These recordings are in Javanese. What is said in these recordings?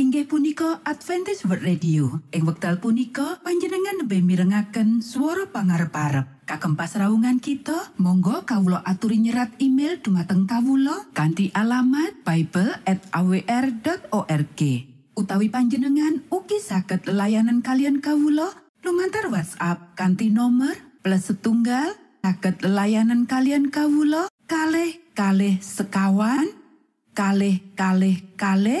inggih punika Adventist World Radio. Ing wekdal punika panjenengan lebih mirengaken suara pangarep parep kagem pasraungan kita Monggo Kawulo aturi nyerat email dumateng Kawulo kanti alamat Bible at awr.org utawi panjenengan uki saged layanan kalian Kawulo lumantar WhatsApp kanti nomor plus setunggal saged layanan kalian Kawulo kalh kalh sekawan kalh kalh kalh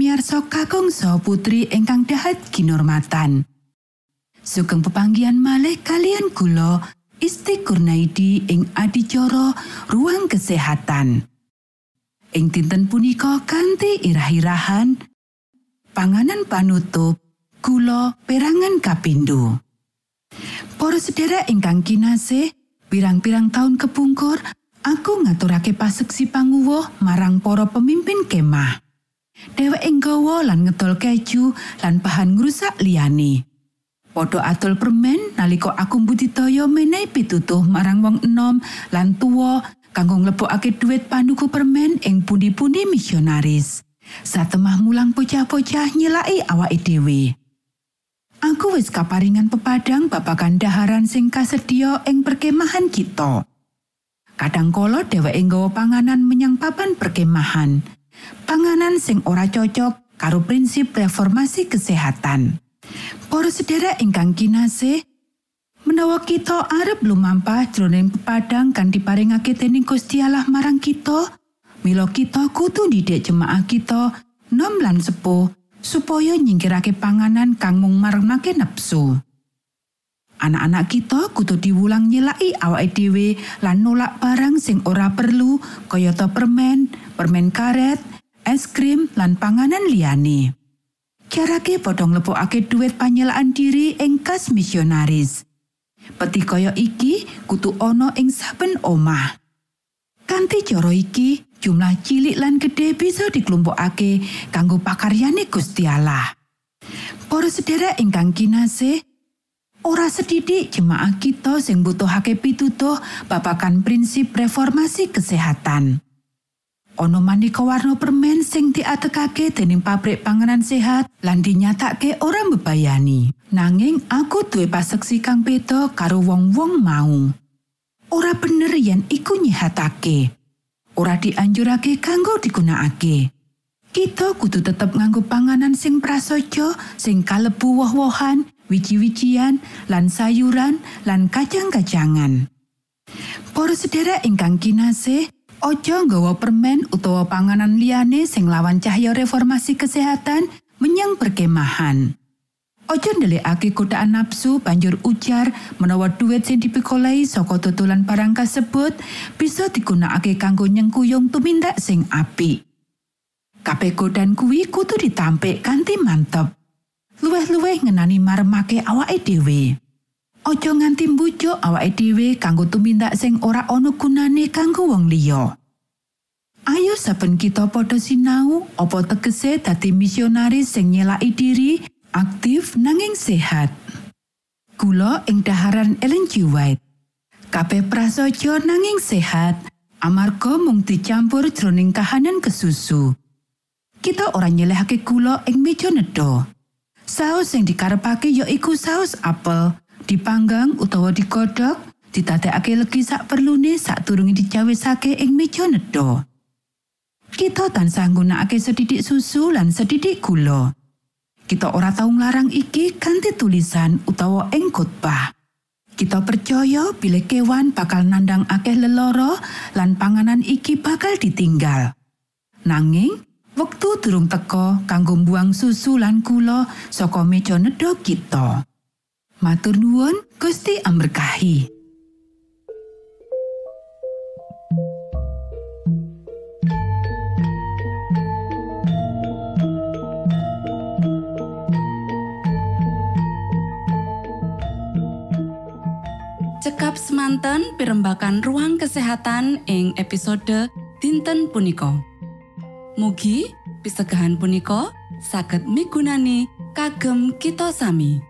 pamiarsa kakangsa putri ingkang dahat ginormatan sugeng pepanggian malih kalian gula Isti Kurnaidi ing adicara ruang kesehatan. Ing dinten punika kanthi irah-irahan panganan panutup gula perangan kapindo. Para sedherek ingkang kinasih, pirang-pirang taun kepungkur aku ngaturake paseksi panguwuh marang para pemimpin kemah. Dheweke nggawa lan ngedol keju lan bahan ngrusak liyane. Padha atul permen nalika aku mbudidaya menehi pitutuh marang wong enom lan tuwa kanggo nglebokake dhuwit panuku permen ing pundi-pundi misionaris. Satemah mulang bocah-bocah nyelaki awake dhewe. Aku wis kaparingan pepadang babagan daharan sing kasedia ing perkemahan kita. Kadangkala dheweke nggawa panganan menyang papan perkemahan. Panganan sing ora cocok karo prinsip reformasi kesehatan. Para sedherek ingkang kinasih, menawa kita arep lumampah jroning pepadang kan diparingake dening Gusti Allah marang kita, mila kita kudu didik jemaah kita nom lan sepuh supaya nyingkirake panganan kang mung maremake nepsu. Anak-anak kita kudu diwulang nyelaki awake dhewe lan nolak barang sing ora perlu kayata permen, permen karet, es krim lan panganan liyane. Carake padha nglebokake dhuwit panyelaan diri ing kas misionaris. Peti kaya iki kutu ana ing saben omah. Kanthi cara iki, jumlah cilik lan gedhe bisa diklumpukake kanggo pakaryane Gusti Allah. Para sedherek ingkang kinasih, ora sedidik jemaah kita sing butuhake pitutuh babagan prinsip reformasi kesehatan. Ono maneka warna permen sing diatekake dening pabrik panganan sehat lan dinyatake ora mbebayani. Nanging aku duwe paseksi kang beda karo wong-wong mau. Ora bener yen iku nyihatake. Ora dianjurake kanggo digunakake. Kita kudu tetep nganggo panganan sing prasaja, sing kalebu woh-wohan, wiji-wijian, lan sayuran, lan kacang-kacangan. Para sedherek ingkang kinasih, Ojo nggawa permen utawa panganan liyane sing lawan cahya reformasi kesehatan menyang perkemahan. Ojo ndelikake godaan nafsu banjur ujar menawa duit sing dipikolai saka tutulan barang kasebut bisa digunakake kanggo nyengkuyung tumindak sing apik. Kabeh godan kuwi kudu ditampik kanthi mantep. Luweh-luweh ngenani maremake awake dhewe. Ojo nganti mbujuk awake dhewe kanggo tumindak sing ora ana gunane kanggo wong liya. Ayo saben kita padha sinau apa tegese dadi misionaris sing nyelaki diri aktif nanging sehat. Kula ing daharan Ellen G. White. Kabeh prasaja nanging sehat amarga mung dicampur jroning kahanan kesusu. Kita ora nyelehake gula ing meja nedha. Saus sing dikarepake ya iku saus apel, dipanggang utawa digodhog, didadekake legi sak perlune sak turungi dicawisake ing meja nedha. Kita tansah nggunakake sedidik susu lan sedidik gula. Kita ora tau nglarang iki kanthi tulisan utawa ing khotbah. Kita percaya bilih kewan bakal nandang akeh leloro lan panganan iki bakal ditinggal. Nanging, wektu durung teka kanggo buang susu lan gula saka meja nedha kita. Matur nuwun Gusti amberkahi. Cekap semanten pimbakan ruang kesehatan ing episode dinten punika. Mugi pisegahan punika saged migunani kagem kita sami.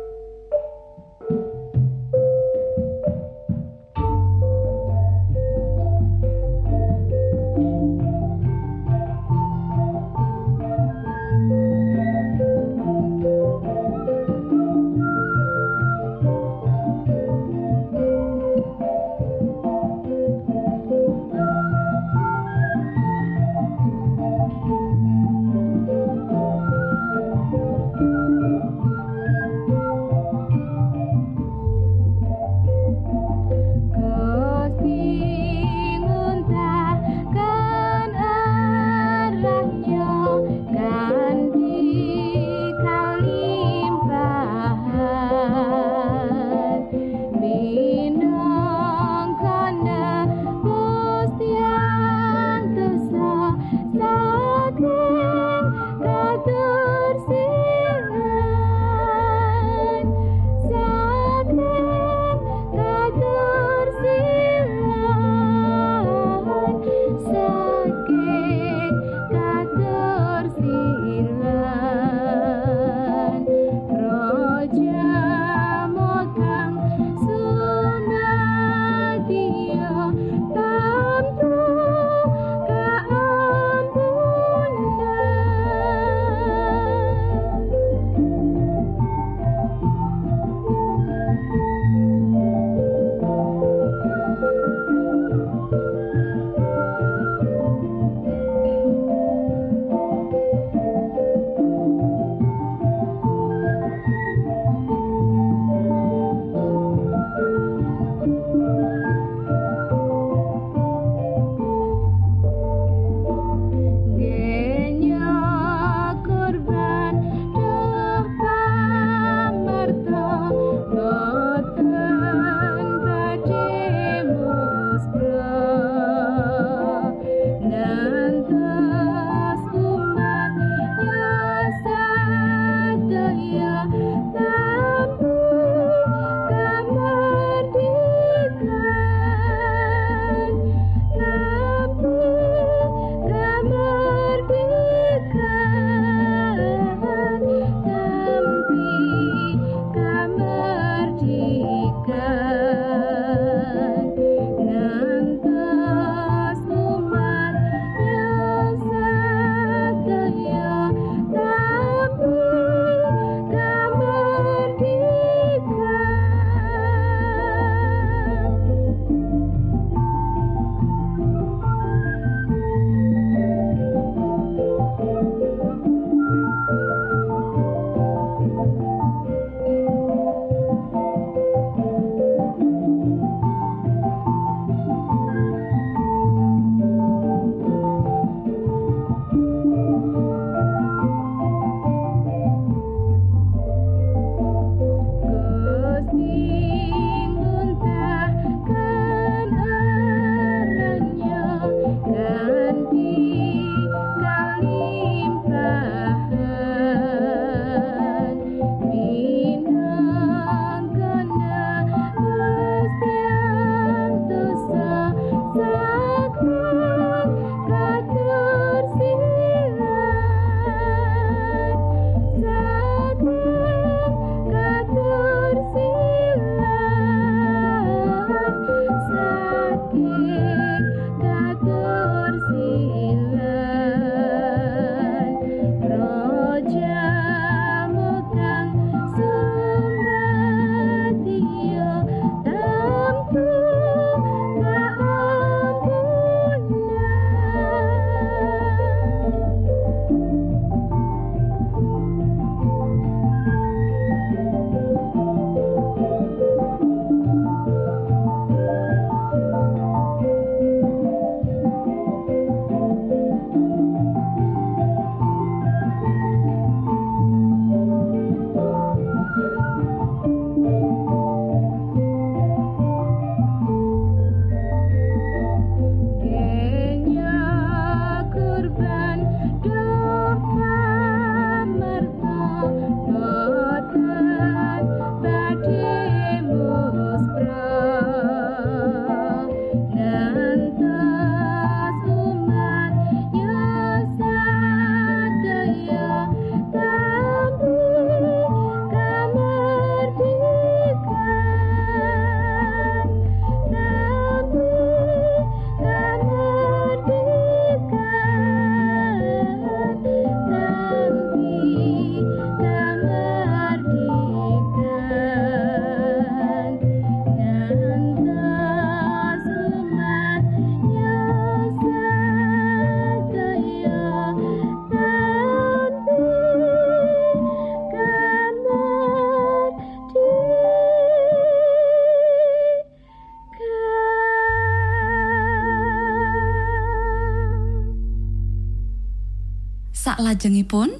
Salajengipun,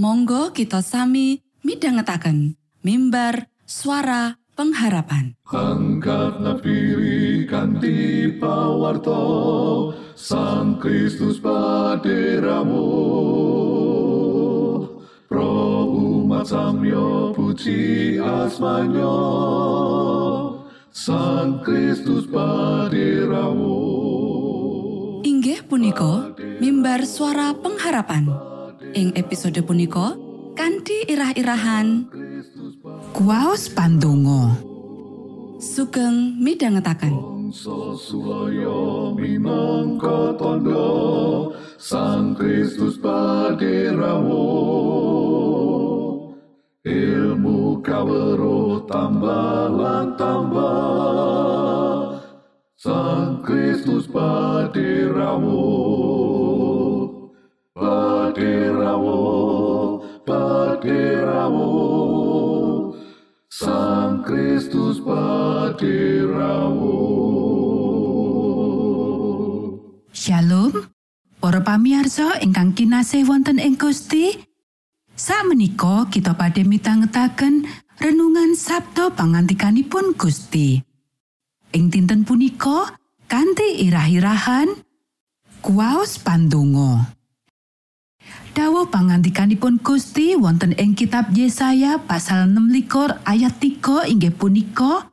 monggo kita sami midhangetaken mimbar suara pengharapan. Angkat pawarto Sang Kristus paderamu. Pro umat samyo puji asmanyo Sang Kristus paderamu. Inggih punika mimbar suara pengharapan. Ing episode punika kanthi irah-irahan Kuwaos pandonga. sugeng midhangetaken. Minangka tondo Sang Kristus paderamu ilmu kawero tambah lan tambah Sang Kristus paderamu paderamu paderamu Sang Kristus paderamu Shalom. Para pamirsa ingkang kinasih wonten ing Gusti. Sakmenika kita badhe mitangetaken renungan Sabda pangantikanipun Gusti. Ing dinten punika kanthi irah-irahan kuwaos pandonga. Dawa pangantikanipun Gusti wonten ing kitab Yesaya pasal 6 ayat 3 inggih punika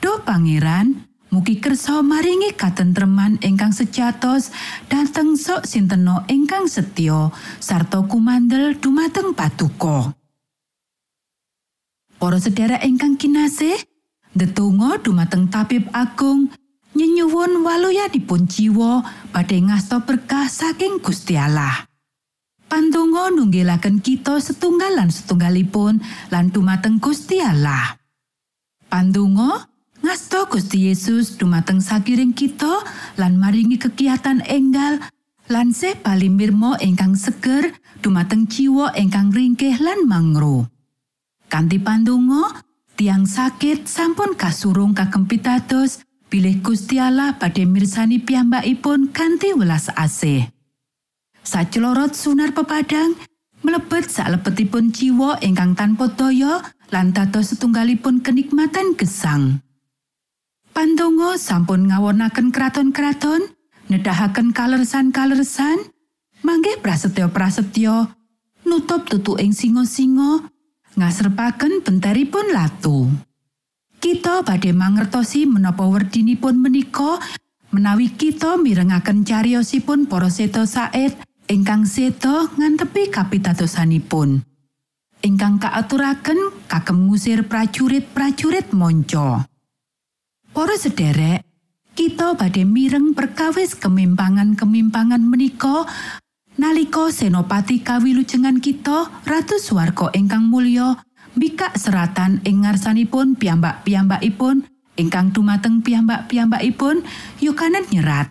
Do Pangeran, mugi kersa maringi katentreman ingkang sejatos dhateng sok sinteno ingkang setya sarta kumandel dumateng patuko. Para sedherek ingkang kinasih, ndedonga dumateng tabib agung nyenyuwun waluyanipun jiwa badhe ngasta berkah saking Gusti Allah. Pandonga nunggilaken kita setunggal lan setunggalipun lan dumateng Gusti Allah. Pandonga ngasta Gusti Yesus dumateng sakiring kita lan maringi kegiatan enggal lan se palimirmo ingkang seger dumateng jiwa ingkang ringkih lan mangro. Kanthi pandonga, tiang sakit sampun kasurung kagem pitados bilih Gusti Allah badhe mirsani piyambakipun kanthi welas asih. Sacelorot sunar pepadang mlebet salebetipun jiwa ingkang tanpa daya lan dados setunggalipun kenikmatan gesang. Pandonga sampun ngawonaken kraton-kraton, nedahaken kalersan-kalersan, manggih prasetyo-prasetyo, nutup tutu ing singa-singa, ngaserpaken benteripun latu. Kita badhe mangertosi menapa werdinipun menika menawi kita mirengaken cariyosipun para seto saet ingkang seto ngantepi kapitadosanipun. Ingkang kaaturaken kagem ngusir prajurit-prajurit monco. Para sederek, kita badhe mireng perkawis kemimpangan-kemimpangan menika nalika senopati kawilujengan kita Ratu Swarga ingkang mulya mbikak seratan ing ngarsanipun piyambak-piyambakipun ingkang dumateng piyambak-piyambakipun yukanen nyerat.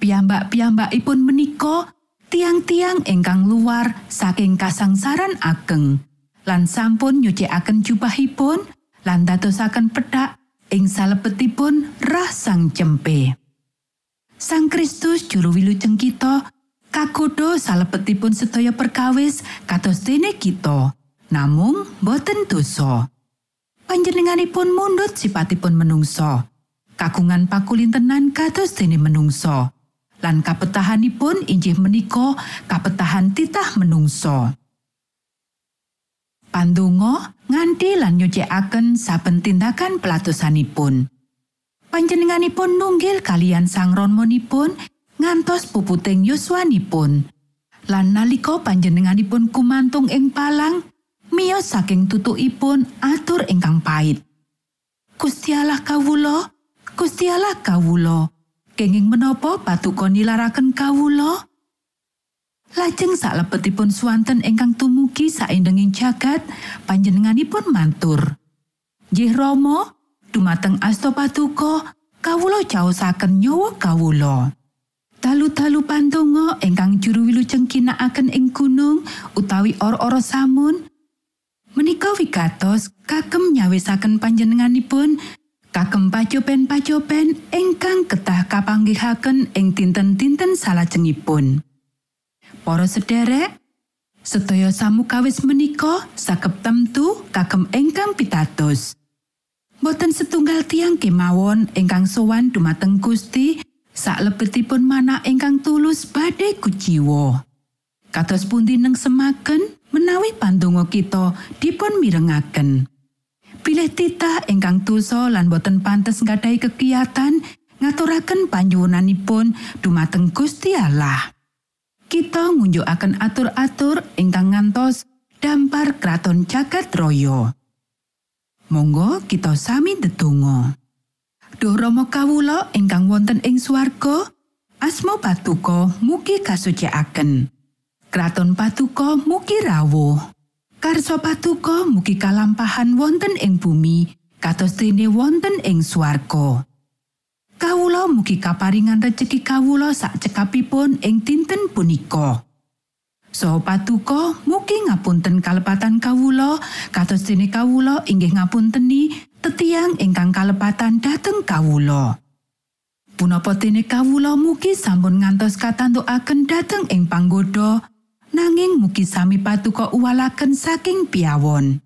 Piyambak-piyambakipun menika tiang-tiang ingkang luar saking kasangsaran ageng lan sampun nyucikaken jubahipun lan dadosaken pedhak ing salebetipun rah sang cempe. Sang Kristus juru wilujeng kita kagodha salebetipun sedaya perkawis kados dene kita. Namung boten dosa. Panjenenganipun mundut sipatipun menungso. Kagungan pakulintenan kados dene menungso. Lan kapetahanipun injih menika kapetahan titah menungso. Pandonga nganti lan nyucikaken saben tindakan pelatosanipun. Panjenenganipun nunggil kalian sang ronmonipun ngantos puputing yuswanipun. Lan nalika panjenenganipun kumantung ing palang, miyos saking tutukipun atur ingkang pait. Gusti Allah kawula, Gusti Allah kawula, kenging menapa patuko nilaraken kawula? Lajeng salebetipun swanten ingkang tumugi saindenging jagat, panjenenganipun mantur. Nggih Rama, dumateng asta patuko, kawula caosaken nyawa kawula. Dalu-dalu pantungo ingkang juru wilujeng kinakaken ing gunung utawi or-ora samun, menika wigatos kagem nyawisaken panjenenganipun kagem pacopen-pacopen ingkang ketah kapanggihaken ing dinten-dinten salajengipun. Para sederek, sedaya samukawis menika saged temtu kagem ingkang pitados. Boten setunggal tiang kemawon ingkang sowan dumateng Gusti saklebetipun mana ingkang tulus badhe kuciwa. Kados pundi neng semaken menawi pandonga kita dipun mirengaken. Pilih titah ingkang tusa lan boten pantes nggadahi kegiatan ngaturaken panjuwunanipun dumateng Gusti Allah. Kita ngunjukaken atur-atur ingkang ngantos dampar kraton jagat raya. Monggo kita sami ndedonga. Duh Rama kawula ingkang wonten ing swarga, asma patuko mugi kasucikaken. Kraton patuko mugi rawuh. Karso patuko mugi kalampahan wonten ing bumi, kados dene wonten ing swarga. Kawula mugi kaparingan rejeki kawula sak cekapipun ing dinten punika. Saha patuko mugi ngapunten kalepatan kawula kados dene kawula inggih ngapunteni tetiang ingkang kalepatan dhateng kawula. Punapa dene kawula mugi sampun ngantos katantukaken dhateng ing panggoda nanging mugi sami patuko uwalaken saking piawon.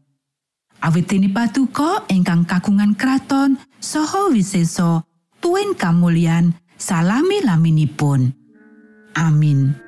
Awit dene patuko ingkang kagungan kraton saha wisesa tuwin kamulyan salami laminipun. Amin.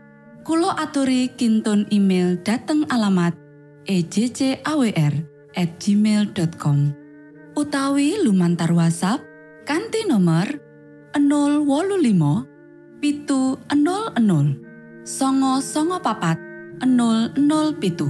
Kulo aturi kinton email dateng alamat ejcawr at gmail.com utawi lumantar WhatsApp kanti nomor 025 pitu 00 songo songo papat 00 pitu